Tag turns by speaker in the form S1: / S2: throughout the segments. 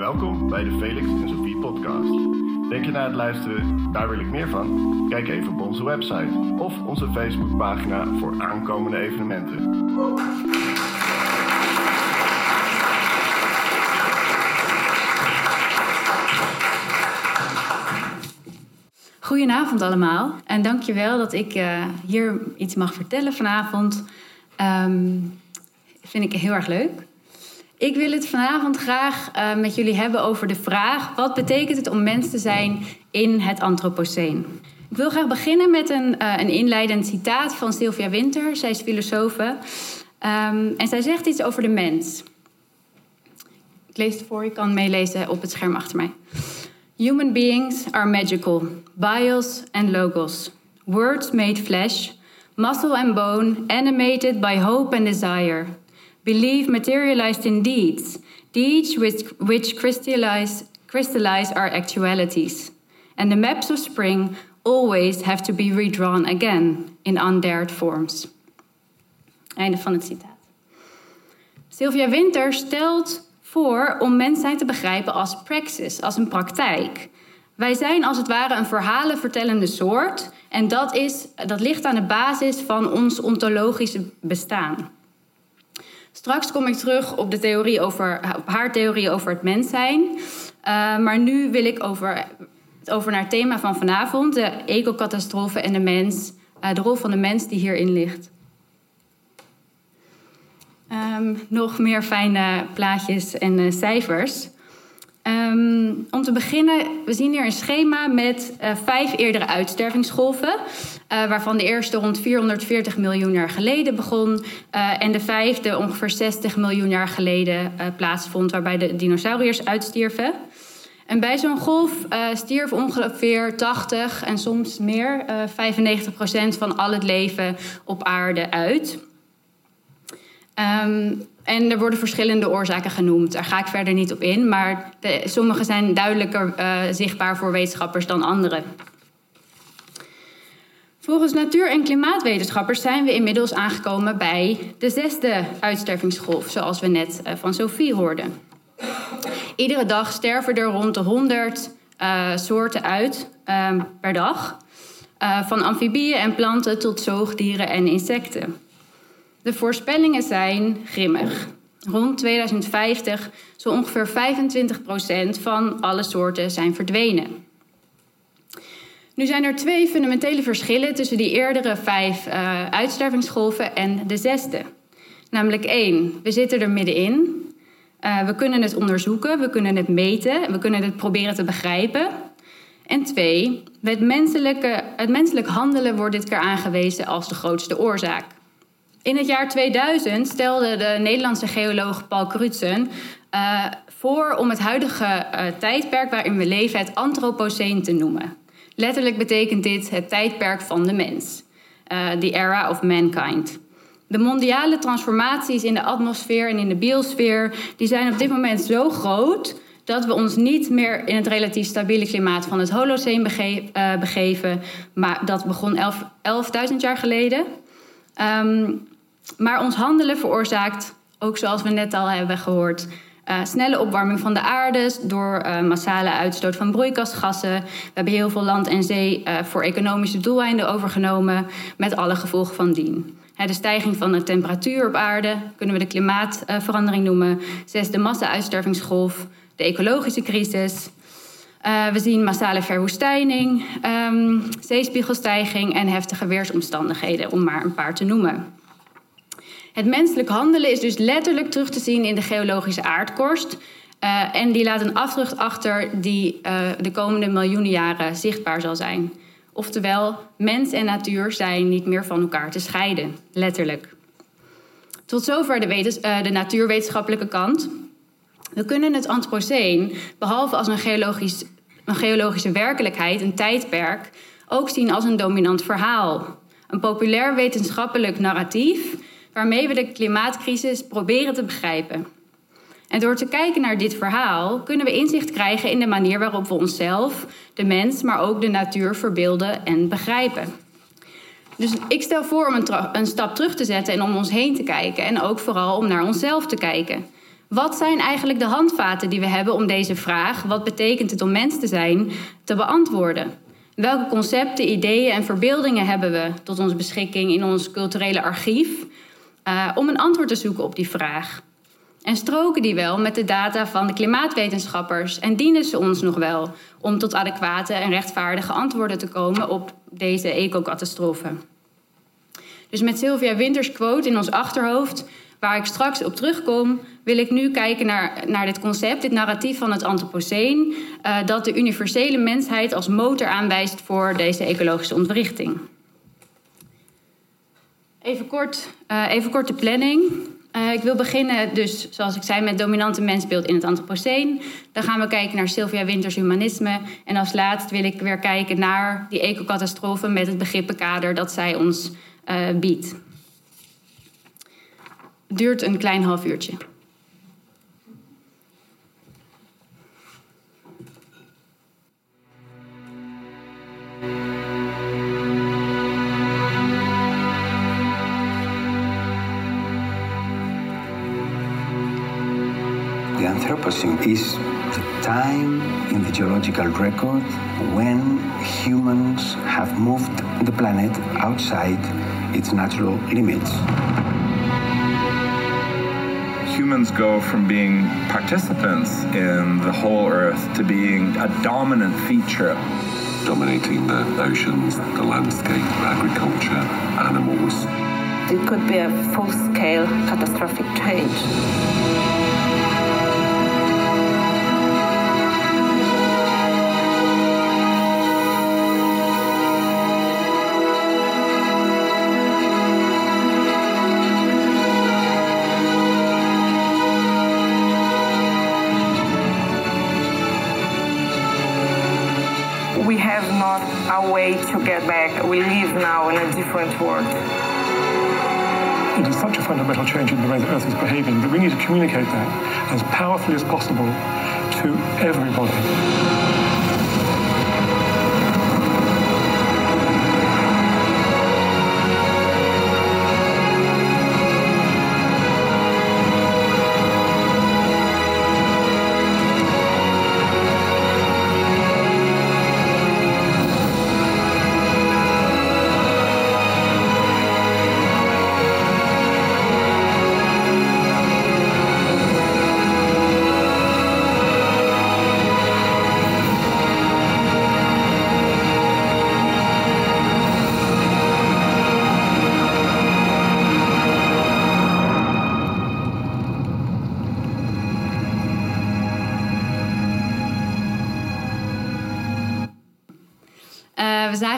S1: Welkom bij de Felix en Sophie podcast. Denk je na het luisteren, daar wil ik meer van? Kijk even op onze website of onze Facebookpagina voor aankomende evenementen.
S2: Goedenavond allemaal en dankjewel dat ik uh, hier iets mag vertellen vanavond. Um, vind ik heel erg leuk. Ik wil het vanavond graag uh, met jullie hebben over de vraag: wat betekent het om mens te zijn in het Anthropoceen? Ik wil graag beginnen met een, uh, een inleidend citaat van Sylvia Winter. Zij is filosofe. Um, en zij zegt iets over de mens. Ik lees het voor, je kan meelezen op het scherm achter mij. Human beings are magical, bios and logos, words made flesh, muscle and bone, animated by hope and desire. Belief materialized in deeds, deeds which, which crystallize, crystallize our actualities. And the maps of spring always have to be redrawn again in undared forms. Einde van het citaat. Sylvia Winter stelt voor om mens zijn te begrijpen als praxis, als een praktijk. Wij zijn als het ware een verhalenvertellende soort en dat, is, dat ligt aan de basis van ons ontologische bestaan. Straks kom ik terug op, de theorie over, haar theorie over het mens zijn. Uh, maar nu wil ik over, over naar het thema van vanavond: de ecocatastrofe en de mens. Uh, de rol van de mens die hierin ligt. Um, nog meer fijne plaatjes en uh, cijfers. Um, om te beginnen, we zien hier een schema met uh, vijf eerdere uitstervingsgolven. Uh, waarvan de eerste rond 440 miljoen jaar geleden begon. Uh, en de vijfde ongeveer 60 miljoen jaar geleden plaatsvond, waarbij de dinosauriërs uitstierven. En bij zo'n golf stierf ongeveer 80 en soms meer, 95 procent van al het leven op aarde uit. Um, en er worden verschillende oorzaken genoemd. Daar ga ik verder niet op in, maar sommige zijn duidelijker uh, zichtbaar voor wetenschappers dan andere. Volgens natuur- en klimaatwetenschappers zijn we inmiddels aangekomen bij de zesde uitstervingsgolf, zoals we net uh, van Sophie hoorden. Iedere dag sterven er rond de 100 uh, soorten uit per dag, van amfibieën en planten tot zoogdieren en insecten. De voorspellingen zijn grimmig. Rond 2050 zo ongeveer 25% van alle soorten zijn verdwenen. Nu zijn er twee fundamentele verschillen tussen die eerdere vijf uh, uitstervingsgolven en de zesde. Namelijk één, we zitten er middenin. Uh, we kunnen het onderzoeken, we kunnen het meten, we kunnen het proberen te begrijpen. En twee, het menselijke, het menselijk handelen wordt dit keer aangewezen als de grootste oorzaak. In het jaar 2000 stelde de Nederlandse geoloog Paul Crutzen uh, voor om het huidige uh, tijdperk waarin we leven het Anthropoceen te noemen. Letterlijk betekent dit het tijdperk van de mens, uh, the era of mankind. De mondiale transformaties in de atmosfeer en in de biosfeer die zijn op dit moment zo groot dat we ons niet meer in het relatief stabiele klimaat van het Holoceen bege begeven, maar dat begon 11.000 jaar geleden. Um, maar ons handelen veroorzaakt, ook zoals we net al hebben gehoord, uh, snelle opwarming van de aarde door uh, massale uitstoot van broeikasgassen. We hebben heel veel land en zee uh, voor economische doeleinden overgenomen, met alle gevolgen van dien. de stijging van de temperatuur op aarde kunnen we de klimaatverandering noemen. Zes, de massa-uitstervingsgolf, de ecologische crisis. we zien massale verwoestijning, um, zeespiegelstijging en heftige weersomstandigheden, om maar een paar te noemen. Het menselijk handelen is dus letterlijk terug te zien in de geologische aardkorst. Uh, en die laat een afdruk achter die uh, de komende miljoenen jaren zichtbaar zal zijn. Oftewel, mens en natuur zijn niet meer van elkaar te scheiden, letterlijk. Tot zover de, uh, de natuurwetenschappelijke kant. We kunnen het Anthropoceen, behalve als een, geologisch, een geologische werkelijkheid, een tijdperk, ook zien als een dominant verhaal. Een populair wetenschappelijk narratief waarmee we de klimaatcrisis proberen te begrijpen. En door te kijken naar dit verhaal kunnen we inzicht krijgen in de manier waarop we onszelf, de mens, maar ook de natuur verbeelden en begrijpen. Dus ik stel voor om een, een, stap terug te zetten en om ons heen te kijken. En ook vooral om naar onszelf te kijken. Wat zijn eigenlijk de handvaten die we hebben om deze vraag, wat betekent het om mens te zijn, te beantwoorden? Welke concepten, ideeën en verbeeldingen hebben we tot onze beschikking in ons culturele archief uh, om een antwoord te zoeken op die vraag? En stroken die wel met de data van de klimaatwetenschappers en dienen ze ons nog wel om tot adequate en rechtvaardige antwoorden te komen op deze ecocatastrofe? Dus met Sylvia Winters quote in ons achterhoofd, waar ik straks op terugkom, wil ik nu kijken naar, naar dit concept, dit narratief van het Anthropoceen, uh, dat de universele mensheid als motor aanwijst voor deze ecologische ontwrichting. Even kort, uh, even kort de planning. Uh, ik wil beginnen, dus zoals ik zei, met dominante mensbeeld in het Anthropoceen. Dan gaan we kijken naar Sylvia Winters humanisme. En als laatst wil ik weer kijken naar die ecocatastrofe met het begrippenkader dat zij ons uh, biedt. Duurt een klein half uurtje.
S3: Anthropocene is the time in the geological record when humans have moved the planet outside its natural limits.
S4: Humans go from being participants in the whole Earth to being a dominant feature.
S5: Dominating the oceans, the landscape, agriculture, animals.
S6: It could be a full scale catastrophic change.
S7: Back. We live now in a different world.
S8: It is such a fundamental change in the way the Earth is behaving that we need to communicate that as powerfully as possible to everybody.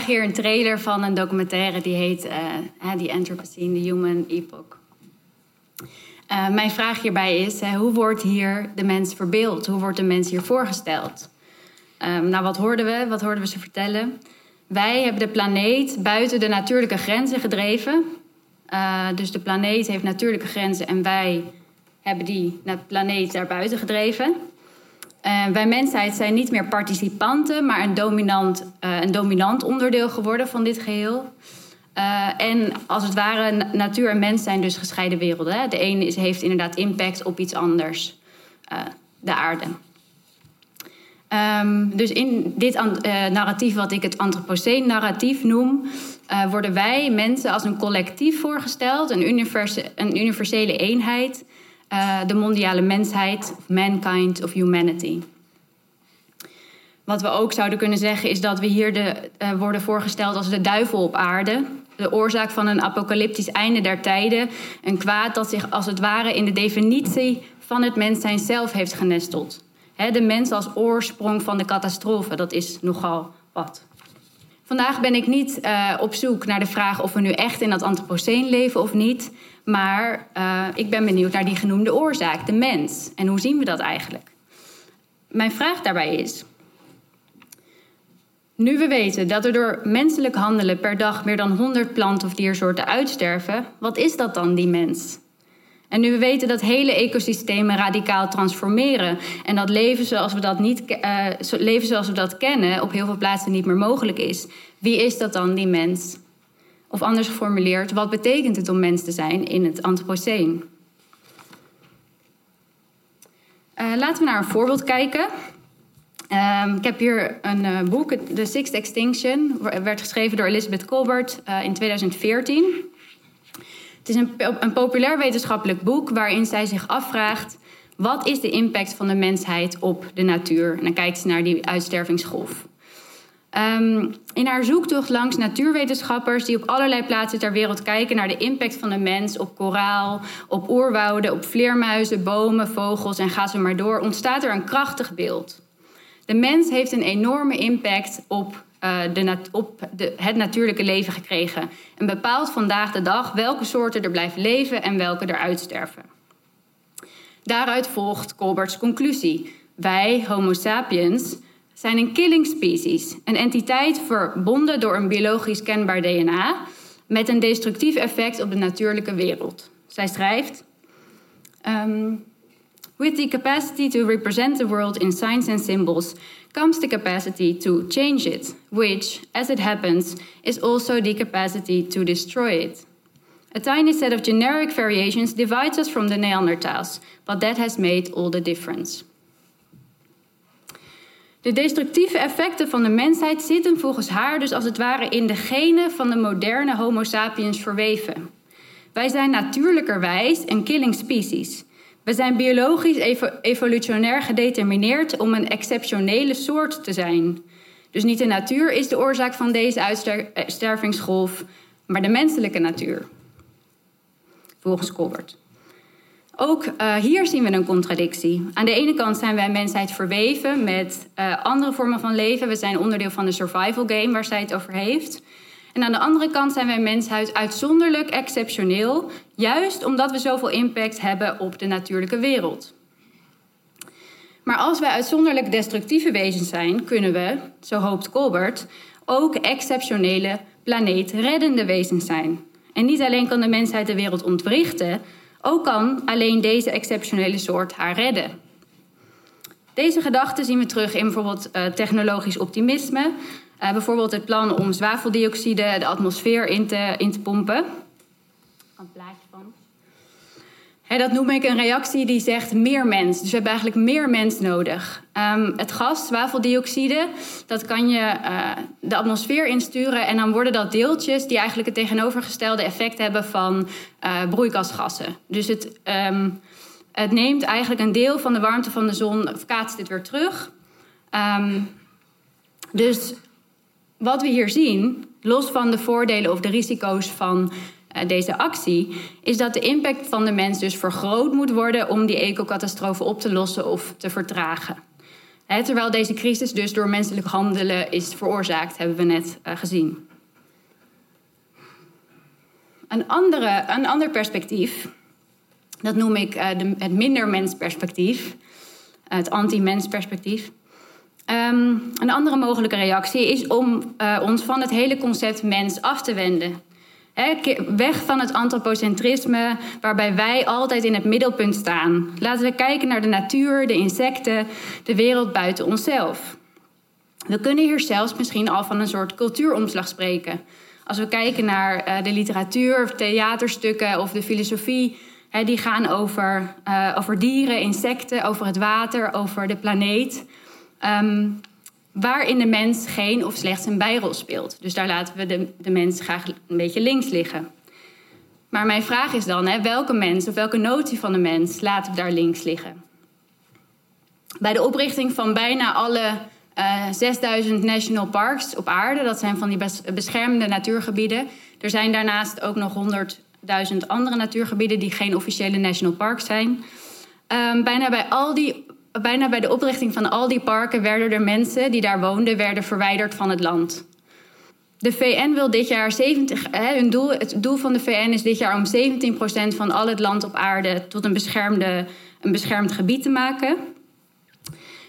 S2: Hier een trailer van een documentaire die heet uh, The Anthropocene, The Human Epoch. Uh, mijn vraag hierbij is, hoe wordt hier de mens verbeeld? Hoe wordt de mens hier voorgesteld? Um, nou, wat hoorden we? Wat hoorden we ze vertellen? Wij hebben de planeet buiten de natuurlijke grenzen gedreven. dus de planeet heeft natuurlijke grenzen en wij hebben die planeet daarbuiten gedreven. Uh, wij mensheid zijn niet meer participanten, maar een dominant, uh, een dominant onderdeel geworden van dit geheel. Uh, en als het ware, natuur en mens zijn dus gescheiden werelden. Hè? De ene is, heeft inderdaad impact op iets anders, de aarde. Um, dus in dit narratief, wat ik het Anthropoceen-narratief noem, worden wij mensen als een collectief voorgesteld, een, universe, een universele eenheid uh, de mondiale mensheid, of mankind of humanity. Wat we ook zouden kunnen zeggen is dat we hier de, uh, worden voorgesteld als de duivel op aarde. De oorzaak van een apocalyptisch einde der tijden. Een kwaad dat zich als het ware in de definitie van het mens zijn zelf heeft genesteld. De mens als oorsprong van de catastrofe, dat is nogal wat. Vandaag ben ik niet uh, op zoek naar de vraag of we nu echt in dat antropoceen leven of niet. Maar uh, ik ben benieuwd naar die genoemde oorzaak, de mens. En hoe zien we dat eigenlijk? Mijn vraag daarbij is. Nu we weten dat er door menselijk handelen per dag meer dan 100 plant- of diersoorten uitsterven, wat is dat dan, die mens? En nu we weten dat hele ecosystemen radicaal transformeren en dat leven zoals we dat, niet, uh, leven zoals we dat kennen op heel veel plaatsen niet meer mogelijk is, wie is dat dan, die mens? Of anders geformuleerd, wat betekent het om mens te zijn in het Anthropoceen? Uh, laten we naar een voorbeeld kijken. Um, ik heb hier een uh, boek, The Sixth Extinction, werd geschreven door Elizabeth Colbert in 2014. Het is een, een populair wetenschappelijk boek waarin zij zich afvraagt: wat is de impact van de mensheid op de natuur? En dan kijkt ze naar die uitstervingsgolf. Um, in haar zoektocht langs natuurwetenschappers die op allerlei plaatsen ter wereld kijken naar de impact van de mens op koraal, op oerwouden, op vleermuizen, bomen, vogels en ga ze maar door, ontstaat er een krachtig beeld. De mens heeft een enorme impact op, de op de, het natuurlijke leven gekregen en bepaalt vandaag de dag welke soorten er blijven leven en welke er uitsterven. Daaruit volgt Colberts conclusie. Wij, Homo sapiens, zijn een killing species, een entiteit verbonden door een biologisch kenbaar DNA met een destructief effect op de natuurlijke wereld. Zij schrijft: um, With the capacity to represent the world in signs and symbols comes the capacity to change it, which, as it happens, is also the capacity to destroy it. A tiny set of generic variations divides us from the Neanderthals, but that has made all the difference. De destructieve effecten van de mensheid zitten volgens haar dus als het ware in de genen van de moderne Homo sapiens verweven. Wij zijn natuurlijkerwijs een killing species. We zijn biologisch evolutionair gedetermineerd om een exceptionele soort te zijn. Dus niet de natuur is de oorzaak van deze uitstervingsgolf, maar de menselijke natuur. Volgens Colbert. Ook uh, hier zien we een contradictie. Aan de ene kant zijn wij mensheid verweven met uh, andere vormen van leven. We zijn onderdeel van de survival game waar zij het over heeft. En aan de andere kant zijn wij mensheid uitzonderlijk exceptioneel, juist omdat we zoveel impact hebben op de natuurlijke wereld. Maar als wij uitzonderlijk destructieve wezens zijn, kunnen we, zo hoopt Colbert, ook exceptionele planeetreddende wezens zijn. En niet alleen kan de mensheid de wereld ontwrichten, ook kan alleen deze exceptionele soort haar redden. Deze gedachte zien we terug in bijvoorbeeld uh, technologisch optimisme. Uh, bijvoorbeeld het plan om zwaveldioxide de atmosfeer in te, in te pompen. Een plaatje van. Dat noem ik een reactie die zegt meer mens. Dus we hebben eigenlijk meer mens nodig. Um, het gas, zwaveldioxide, dat kan je uh, de atmosfeer insturen. En dan worden dat deeltjes die eigenlijk het tegenovergestelde effect hebben van uh, broeikasgassen. Dus het, um, het neemt eigenlijk een deel van de warmte van de zon, kaatst dit weer terug. Um, dus wat we hier zien, los van de voordelen of de risico's van uh, deze actie, is dat de impact van de mens dus vergroot moet worden om die ecocatastrofe op te lossen of te vertragen. Terwijl deze crisis dus door menselijk handelen is veroorzaakt, hebben we net uh, gezien. Een, andere, een ander perspectief, dat noem ik uh, de, het minder mens perspectief, het anti-mens perspectief. Um, een andere mogelijke reactie is om uh, ons van het hele concept mens af te wenden. Weg van het antropocentrisme, waarbij wij altijd in het middelpunt staan. Laten we kijken naar de natuur, de insecten, de wereld buiten onszelf. We kunnen hier zelfs misschien al van een soort cultuuromslag spreken. Als we kijken naar uh, de literatuur, theaterstukken of de filosofie, die gaan over, uh, over dieren, insecten, over het water, over de planeet. Um, waarin de mens geen of slechts een bijrol speelt. Dus daar laten we de, de mens graag een beetje links liggen. Maar mijn vraag is dan, hè, welke mens of welke notie van de mens laten we daar links liggen? Bij de oprichting van bijna alle uh, eh, 6000 national parks op aarde, dat zijn van die beschermde natuurgebieden. Er zijn daarnaast ook nog 100.000 andere natuurgebieden die geen officiële national parks zijn. Um, bijna bij al die bijna bij de oprichting van al die parken werden er mensen die daar woonden, verwijderd van het land. De VN wil dit jaar 70, hè, hun doel, het doel van de VN is dit jaar om 17% van al het land op aarde tot een, beschermde, een beschermd gebied te maken.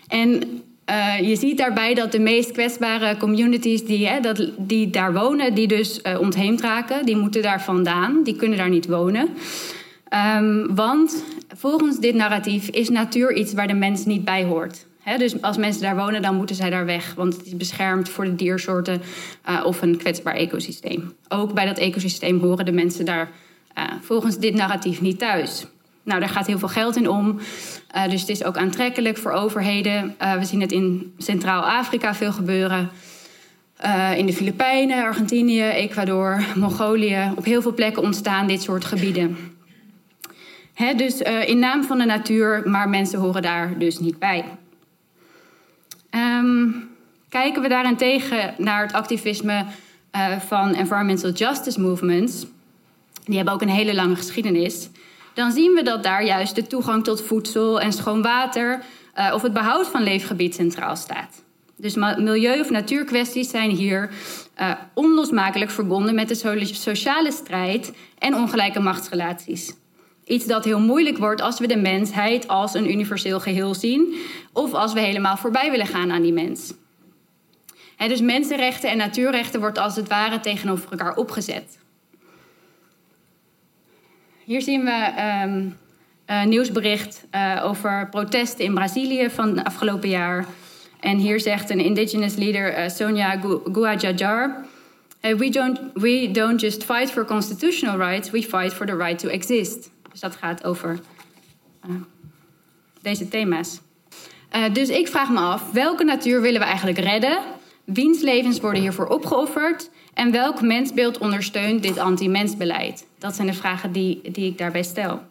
S2: En uh, je ziet daarbij dat de meest kwetsbare communities die, hè, dat, die daar wonen, die dus uh, ontheemd raken, die moeten daar vandaan, die kunnen daar niet wonen. Um, want volgens dit narratief is natuur iets waar de mens niet bij hoort. Dus als mensen daar wonen, dan moeten zij daar weg. Want het is beschermd voor de diersoorten uh, of een kwetsbaar ecosysteem. Ook bij dat ecosysteem horen de mensen daar uh, volgens dit narratief niet thuis. Nou, daar gaat heel veel geld in om. Uh, dus het is ook aantrekkelijk voor overheden. We zien het in Centraal-Afrika veel gebeuren. In de Filipijnen, Argentinië, Ecuador, Mongolië. Op heel veel plekken ontstaan dit soort gebieden. He, dus in naam van de natuur, maar mensen horen daar dus niet bij. Um, kijken we daarentegen naar het activisme van environmental justice movements. Die hebben ook een hele lange geschiedenis dan zien we dat daar juist de toegang tot voedsel en schoon water uh, of het behoud van leefgebied centraal staat. Dus milieu- of natuurkwesties zijn hier uh, onlosmakelijk verbonden met de sociale strijd en ongelijke machtsrelaties. Iets dat heel moeilijk wordt als we de mensheid als een universeel geheel zien of als we helemaal voorbij willen gaan aan die mens. Dus mensenrechten en natuurrechten wordt als het ware tegenover elkaar opgezet. Hier zien we um, een nieuwsbericht uh, over protesten in Brazilië van het afgelopen jaar. En hier zegt een indigenous leader, uh, Sonia Guajajar... Uh, we, don't, we don't just fight for constitutional rights, we fight for the right to exist. Dus dat gaat over deze thema's. dus ik vraag me af, welke natuur willen we eigenlijk redden? Wiens levens worden hiervoor opgeofferd? En welk mensbeeld ondersteunt dit anti-mensbeleid? Dat zijn de vragen die, die ik daarbij stel.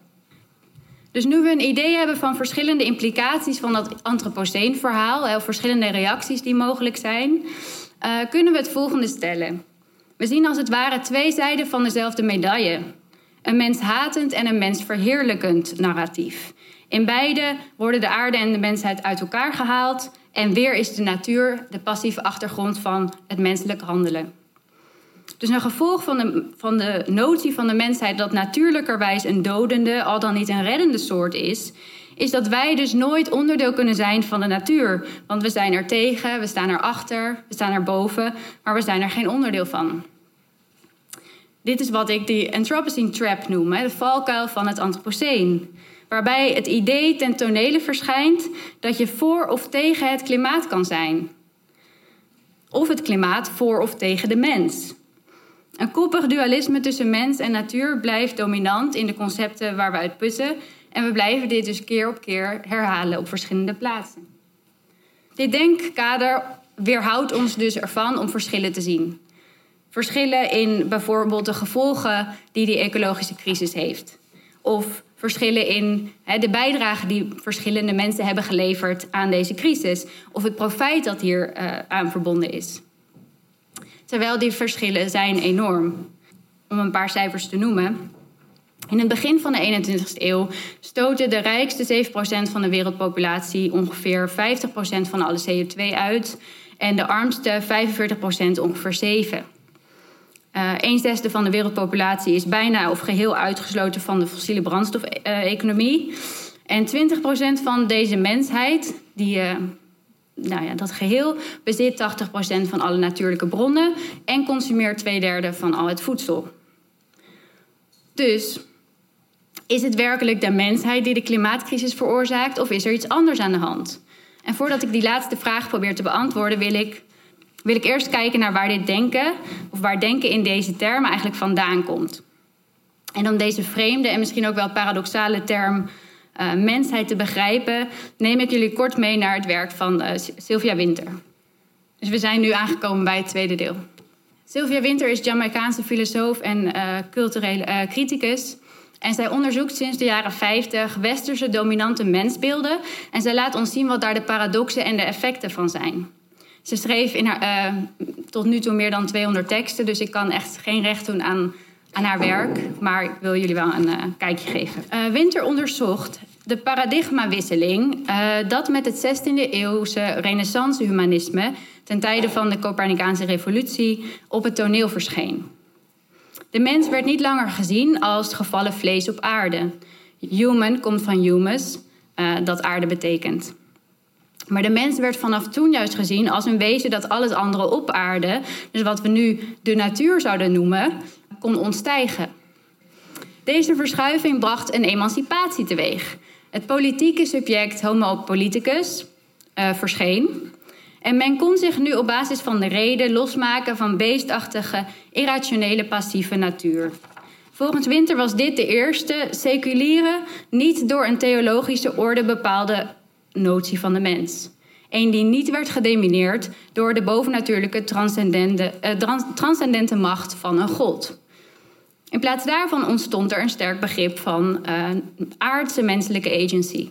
S2: Dus nu we een idee hebben van verschillende implicaties van dat antropoceen-verhaal, of verschillende reacties die mogelijk zijn, uh, kunnen we het volgende stellen. We zien als het ware twee zijden van dezelfde medaille. Een menshatend en een mensverheerlijkend narratief. In beide worden de aarde en de mensheid uit elkaar gehaald en weer is de natuur de passieve achtergrond van het menselijk handelen. Dus een gevolg van de, van de notie van de mensheid dat natuurlijkerwijs een dodende, al dan niet een reddende soort is, is dat wij dus nooit onderdeel kunnen zijn van de natuur. Want we zijn er tegen, we staan er achter, we staan er boven, maar we zijn er geen onderdeel van. Dit is wat ik de Anthropocene Trap noem, de valkuil van het Anthropoceen. Waarbij het idee ten tonele verschijnt dat je voor of tegen het klimaat kan zijn. Of het klimaat voor of tegen de mens. Een koppig dualisme tussen mens en natuur blijft dominant in de concepten waar we uit putten. En we blijven dit dus keer op keer herhalen op verschillende plaatsen. Dit denkkader weerhoudt ons dus ervan om verschillen te zien. Verschillen in bijvoorbeeld de gevolgen die die ecologische crisis heeft. Of verschillen in de bijdrage die verschillende mensen hebben geleverd aan deze crisis. Of het profijt dat hier uh, aan verbonden is. Terwijl die verschillen zijn enorm. Om een paar cijfers te noemen. In het begin van de 21ste eeuw stoten de rijkste 7% van de wereldpopulatie ongeveer 50% van alle CO2 uit. En de armste 45% ongeveer 7%. Uh, een van de wereldpopulatie is bijna of geheel uitgesloten van de fossiele brandstof-economie. En 20% van deze mensheid, die, uh, nou ja, dat geheel, bezit 80% van alle natuurlijke bronnen en consumeert twee derde van al het voedsel. Dus is het werkelijk de mensheid die de klimaatcrisis veroorzaakt of is er iets anders aan de hand? En voordat ik die laatste vraag probeer te beantwoorden, wil ik wil ik eerst kijken naar waar dit denken, of waar denken in deze term eigenlijk vandaan komt. En om deze vreemde en misschien ook wel paradoxale term uh, mensheid te begrijpen, neem ik jullie kort mee naar het werk van uh, Sylvia Winter. Dus we zijn nu aangekomen bij het tweede deel. Sylvia Winter is Jamaicaanse filosoof en uh, culturele criticus. En zij onderzoekt sinds de jaren 50 westerse dominante mensbeelden. En zij laat ons zien wat daar de paradoxen en de effecten van zijn. Ze schreef in uh, tot nu toe meer dan 200 teksten, dus ik kan echt geen recht doen aan, aan haar werk. Maar ik wil jullie wel een uh, kijkje geven. Uh, Winter onderzocht de paradigmawisseling dat met het 16e eeuwse renaissance-humanisme ten tijde van de Copernicaanse revolutie op het toneel verscheen. De mens werd niet langer gezien als gevallen vlees op aarde. Human komt van humus, dat aarde betekent. Maar de mens werd vanaf toen juist gezien als een wezen dat alles andere op aarde, dus wat we nu de natuur zouden noemen, kon ontstijgen. Deze verschuiving bracht een emancipatie teweeg. Het politieke subject Homo politicus uh, verscheen. En men kon zich nu op basis van de reden losmaken van beestachtige, irrationele, passieve natuur. Volgens Winter was dit de eerste seculiere, niet door een theologische orde bepaalde notie van de mens. Een die niet werd gedemineerd door de bovennatuurlijke transcendente, eh, transcendente macht van een god. In plaats daarvan ontstond er een sterk begrip van uh, aardse menselijke agency.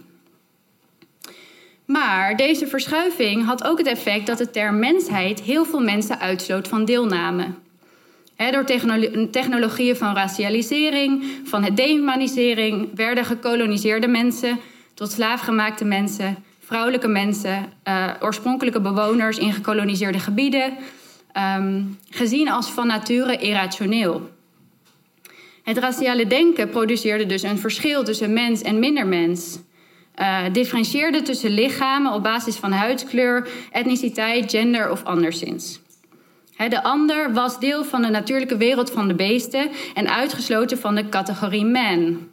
S2: Maar deze verschuiving had ook het effect dat de term mensheid heel veel mensen uitsloot van deelname. door technologieën van racialisering, van het dehumanisering, werden gekoloniseerde mensen tot slaafgemaakte mensen, vrouwelijke mensen, uh, oorspronkelijke bewoners in gekoloniseerde gebieden, um, gezien als van nature irrationeel. Het raciale denken produceerde dus een verschil tussen mens en mindermens. Uh, differentieerde tussen lichamen op basis van huidskleur, etniciteit, gender of anderszins. de ander was deel van de natuurlijke wereld van de beesten en uitgesloten van de categorie man.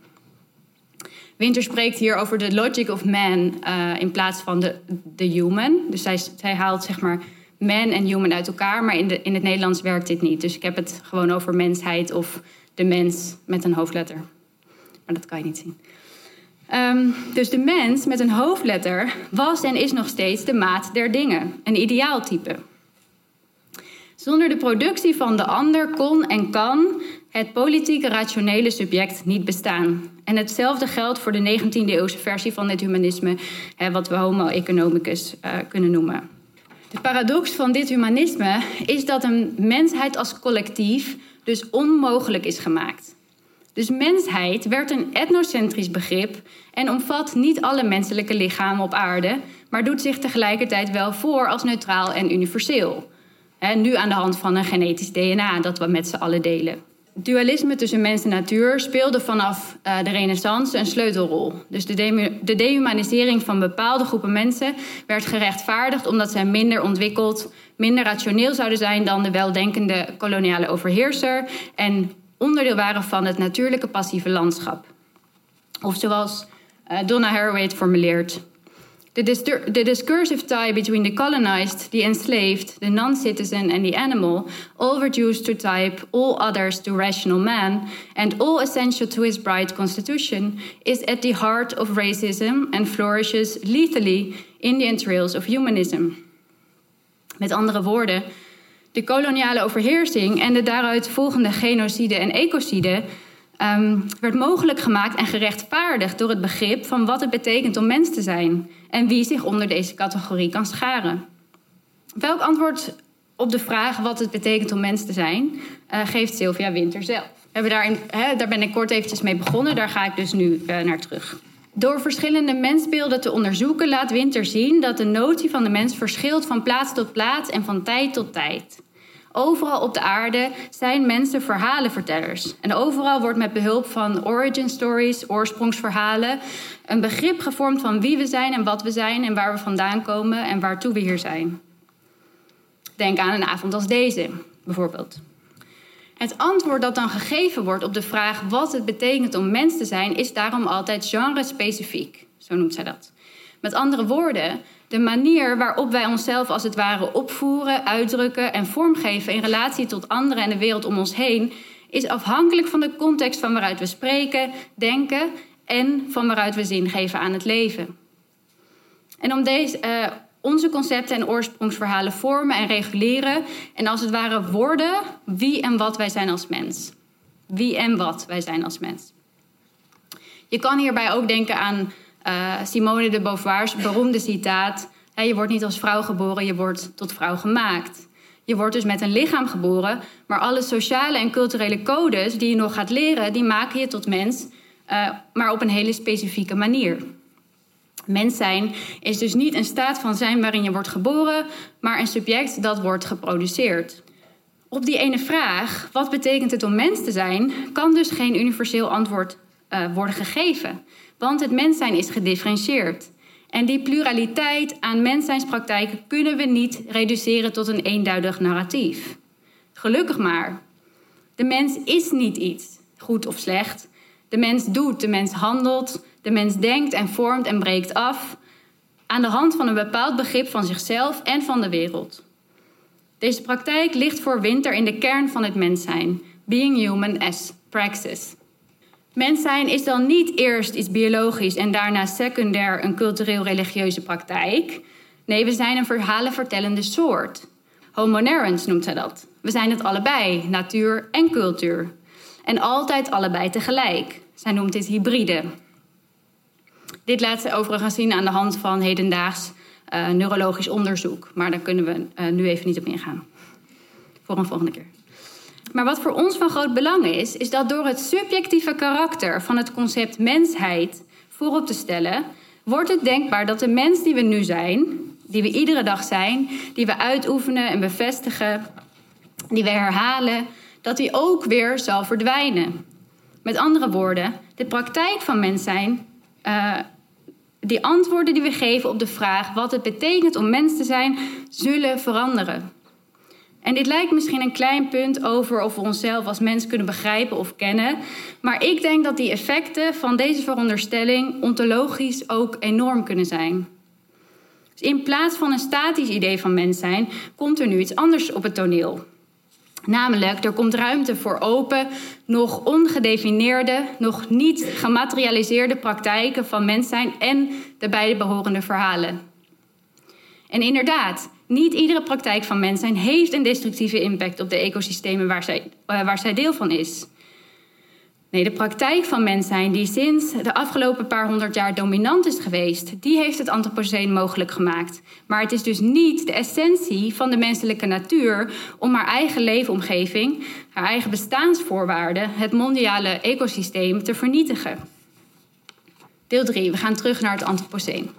S2: Winter spreekt hier over de logic of man uh, in plaats van de, de human. Dus zij, haalt zeg maar man en human uit elkaar, maar in, de, in het Nederlands werkt dit niet. Dus ik heb het gewoon over mensheid of de mens met een hoofdletter. Maar dat kan je niet zien. Um, dus de mens met een hoofdletter was en is nog steeds de maat der dingen, een ideaaltype. Zonder de productie van de ander kon en kan het politieke rationele subject niet bestaan. En hetzelfde geldt voor de 19e eeuwse versie van het humanisme, wat we homo economicus uh, kunnen noemen. De paradox van dit humanisme is dat een mensheid als collectief dus onmogelijk is gemaakt. Dus mensheid werd een etnocentrisch begrip en omvat niet alle menselijke lichamen op aarde, maar doet zich tegelijkertijd wel voor als neutraal en universeel. En nu aan de hand van een genetisch DNA dat we met z'n allen delen. Dualisme tussen mens en natuur speelde vanaf uh, de Renaissance een sleutelrol. Dus de, de, de dehumanisering van bepaalde groepen mensen werd gerechtvaardigd omdat zij minder ontwikkeld, minder rationeel zouden zijn dan de weldenkende koloniale overheerser en onderdeel waren van het natuurlijke passieve landschap. Of zoals uh, Donna Haraway het formuleert. The, discursive tie between the colonized, the enslaved, the non citizen, and the animal, all reduced to type all others to rational man, and all essential to his bright constitution, is at the heart of racism and flourishes lethally in the entrails of humanism. Met andere woorden, de koloniale overheersing en de daaruit volgende genocide en ecocide um, werd mogelijk gemaakt en gerechtvaardigd door het begrip van wat het betekent om mens te zijn en wie zich onder deze categorie kan scharen. Welk antwoord op de vraag wat het betekent om mens te zijn, uh, geeft Sylvia Winter zelf. We hebben daarin, hè, daar ben ik kort eventjes mee begonnen, daar ga ik dus nu uh, naar terug. Door verschillende mensbeelden te onderzoeken laat Winter zien dat de notie van de mens verschilt van plaats tot plaats en van tijd tot tijd. Overal op de aarde zijn mensen verhalenvertellers. En overal wordt met behulp van origin stories, oorsprongsverhalen, een begrip gevormd van wie we zijn en wat we zijn en waar we vandaan komen en waartoe we hier zijn. Denk aan een avond als deze, bijvoorbeeld. Het antwoord dat dan gegeven wordt op de vraag wat het betekent om mens te zijn, is daarom altijd genre-specifiek. Zo noemt zij dat. Met andere woorden, de manier waarop wij onszelf als het ware opvoeren, uitdrukken en vormgeven in relatie tot anderen en de wereld om ons heen, is afhankelijk van de context van waaruit we spreken, denken en van waaruit we zin geven aan het leven. En om deze, uh, onze concepten en oorsprongsverhalen vormen en reguleren en als het ware worden wie en wat wij zijn als mens. Wie en wat wij zijn als mens. Je kan hierbij ook denken aan uh, Simone de Beauvoir's beroemde citaat: Je wordt niet als vrouw geboren, je wordt tot vrouw gemaakt. Je wordt dus met een lichaam geboren, maar alle sociale en culturele codes die je nog gaat leren, die maken je tot mens, uh, maar op een hele specifieke manier. Mens zijn is dus niet een staat van zijn waarin je wordt geboren, maar een subject dat wordt geproduceerd. Op die ene vraag, wat betekent het om mens te zijn, kan dus geen universeel antwoord uh, worden gegeven. Want het mens zijn is gedifferentieerd. En die pluraliteit aan menszijnspraktijken kunnen we niet reduceren tot een eenduidig narratief. Gelukkig maar. De mens is niet iets, goed of slecht. De mens doet, de mens handelt, de mens denkt en vormt en breekt af aan de hand van een bepaald begrip van zichzelf en van de wereld. Deze praktijk ligt voor Winter in de kern van het mens zijn, being human as praxis. Mens zijn is dan niet eerst iets biologisch en daarna secundair een cultureel-religieuze praktijk. Nee, we zijn een verhalenvertellende soort. Homo narens noemt zij dat. We zijn het allebei, natuur en cultuur. En altijd allebei tegelijk. Zij noemt dit hybride. Dit laat ze overigens zien aan de hand van hedendaags uh, neurologisch onderzoek. Maar daar kunnen we uh, nu even niet op ingaan. Voor een volgende keer. Maar wat voor ons van groot belang is, is dat door het subjectieve karakter van het concept mensheid voorop te stellen, wordt het denkbaar dat de mens die we nu zijn, die we iedere dag zijn, die we uitoefenen en bevestigen, die we herhalen, dat die ook weer zal verdwijnen. Met andere woorden, de praktijk van mens zijn, uh, die antwoorden die we geven op de vraag wat het betekent om mens te zijn, zullen veranderen. En dit lijkt misschien een klein punt over of we onszelf als mens kunnen begrijpen of kennen. Maar ik denk dat die effecten van deze veronderstelling ontologisch ook enorm kunnen zijn. Dus in plaats van een statisch idee van mens zijn, komt er nu iets anders op het toneel. Namelijk, er komt ruimte voor open, nog ongedefinieerde, nog niet gematerialiseerde praktijken van mens zijn en de beide behorende verhalen. En inderdaad, niet iedere praktijk van mens zijn heeft een destructieve impact op de ecosystemen waar zij, uh, waar zij deel van is. Nee, de praktijk van mens zijn die sinds de afgelopen paar honderd jaar dominant is geweest, die heeft het antropoceen mogelijk gemaakt. Maar het is dus niet de essentie van de menselijke natuur om haar eigen leefomgeving, haar eigen bestaansvoorwaarden, het mondiale ecosysteem te vernietigen. Deel 3, we gaan terug naar het antropoceen.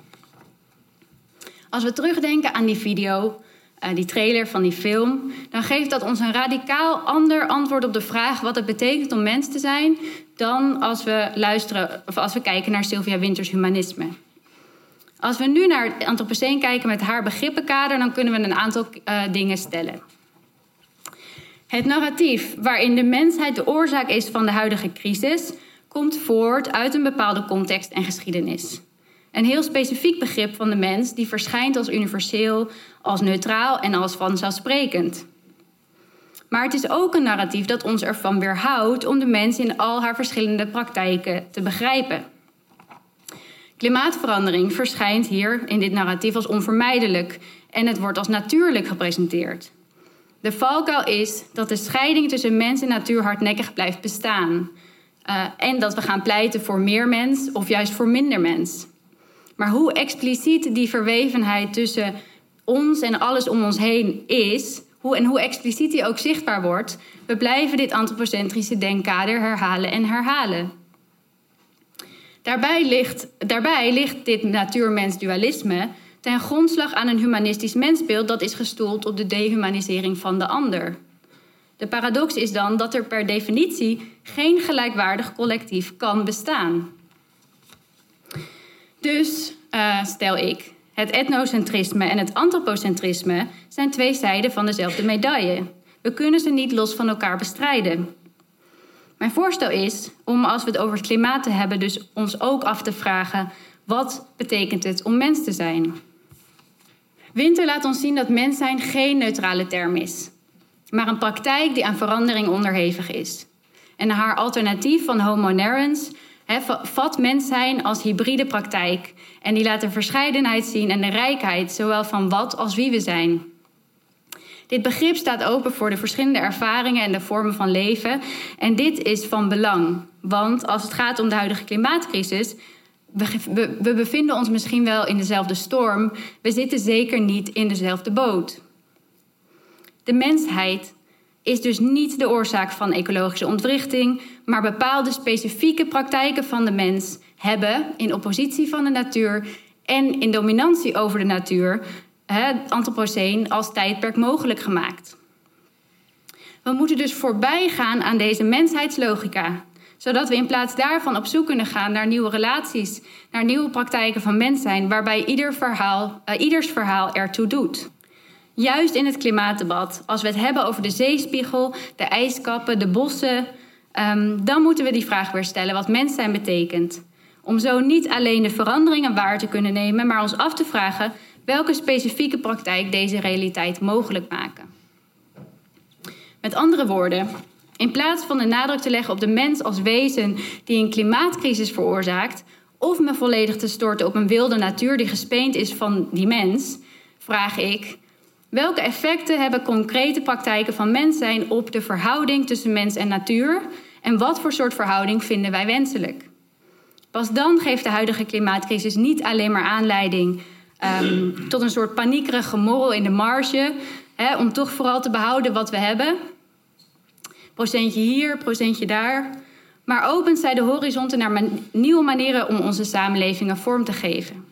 S2: Als we terugdenken aan die video, uh, die trailer van die film, dan geeft dat ons een radicaal ander antwoord op de vraag wat het betekent om mens te zijn, dan als we luisteren of als we kijken naar Sylvia Winters humanisme. Als we nu naar het Anthropoceen kijken met haar begrippenkader, dan kunnen we een aantal uh, dingen stellen. Het narratief waarin de mensheid de oorzaak is van de huidige crisis, komt voort uit een bepaalde context en geschiedenis. Een heel specifiek begrip van de mens die verschijnt als universeel, als neutraal en als vanzelfsprekend. Maar het is ook een narratief dat ons ervan weerhoudt om de mens in al haar verschillende praktijken te begrijpen. Klimaatverandering verschijnt hier in dit narratief als onvermijdelijk en het wordt als natuurlijk gepresenteerd. De valkuil is dat de scheiding tussen mens en natuur hardnekkig blijft bestaan. Uh, en dat we gaan pleiten voor meer mens of juist voor minder mens. Maar hoe expliciet die verwevenheid tussen ons en alles om ons heen is, hoe, en hoe expliciet die ook zichtbaar wordt, we blijven dit antropocentrische denkkader herhalen en herhalen. Daarbij ligt, daarbij ligt dit natuur-mens-dualisme ten grondslag aan een humanistisch mensbeeld dat is gestoeld op de dehumanisering van de ander. De paradox is dan dat er per definitie geen gelijkwaardig collectief kan bestaan. Dus uh, stel ik, het etnocentrisme en het antropocentrisme zijn twee zijden van dezelfde medaille. We kunnen ze niet los van elkaar bestrijden. Mijn voorstel is om, als we het over het klimaat te hebben, dus ons ook af te vragen: wat betekent het om mens te zijn? Winter laat ons zien dat mens zijn geen neutrale term is, maar een praktijk die aan verandering onderhevig is. En haar alternatief van Homo narens Vat mens zijn als hybride praktijk. En die laat de verscheidenheid zien en de rijkheid, zowel van wat als wie we zijn. Dit begrip staat open voor de verschillende ervaringen en de vormen van leven. En dit is van belang. Want als het gaat om de huidige klimaatcrisis, we, we bevinden ons misschien wel in dezelfde storm. We zitten zeker niet in dezelfde boot. De mensheid is dus niet de oorzaak van ecologische ontwrichting, maar bepaalde specifieke praktijken van de mens hebben in oppositie van de natuur en in dominantie over de natuur het Anthropoceen als tijdperk mogelijk gemaakt. We moeten dus voorbij gaan aan deze mensheidslogica, zodat we in plaats daarvan op zoek kunnen gaan naar nieuwe relaties, naar nieuwe praktijken van mens zijn, waarbij ieder verhaal, uh, ieders verhaal ertoe doet. Juist in het klimaatdebat, als we het hebben over de zeespiegel, de ijskappen, de bossen, um, dan moeten we die vraag weer stellen wat mens zijn betekent. Om zo niet alleen de veranderingen waar te kunnen nemen, maar ons af te vragen welke specifieke praktijk deze realiteit mogelijk maken. Met andere woorden, In plaats van de nadruk te leggen op de mens als wezen die een klimaatcrisis veroorzaakt, of me volledig te storten op een wilde natuur die gespeend is van die mens, vraag ik: welke effecten hebben concrete praktijken van mens zijn op de verhouding tussen mens en natuur en wat voor soort verhouding vinden wij wenselijk? Pas dan geeft de huidige klimaatcrisis niet alleen maar aanleiding um, tot een soort paniekerige morrel in de marge, hè, om toch vooral te behouden wat we hebben. Procentje hier, procentje daar. Maar opent zij de horizonten naar nieuwe manieren om onze samenlevingen vorm te geven.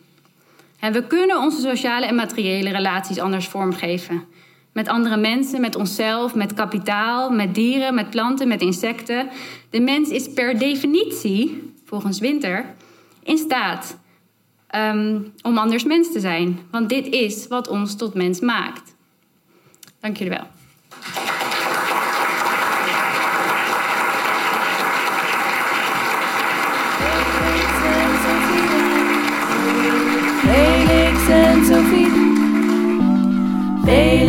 S2: En we kunnen onze sociale en materiële relaties anders vormgeven. Met andere mensen, met onszelf, met kapitaal, met dieren, met planten, met insecten. De mens is per definitie, volgens Winter, in staat um, om anders mens te zijn. Want dit is wat ons tot mens maakt. Dank jullie wel.
S9: Felix en Sophie. Felix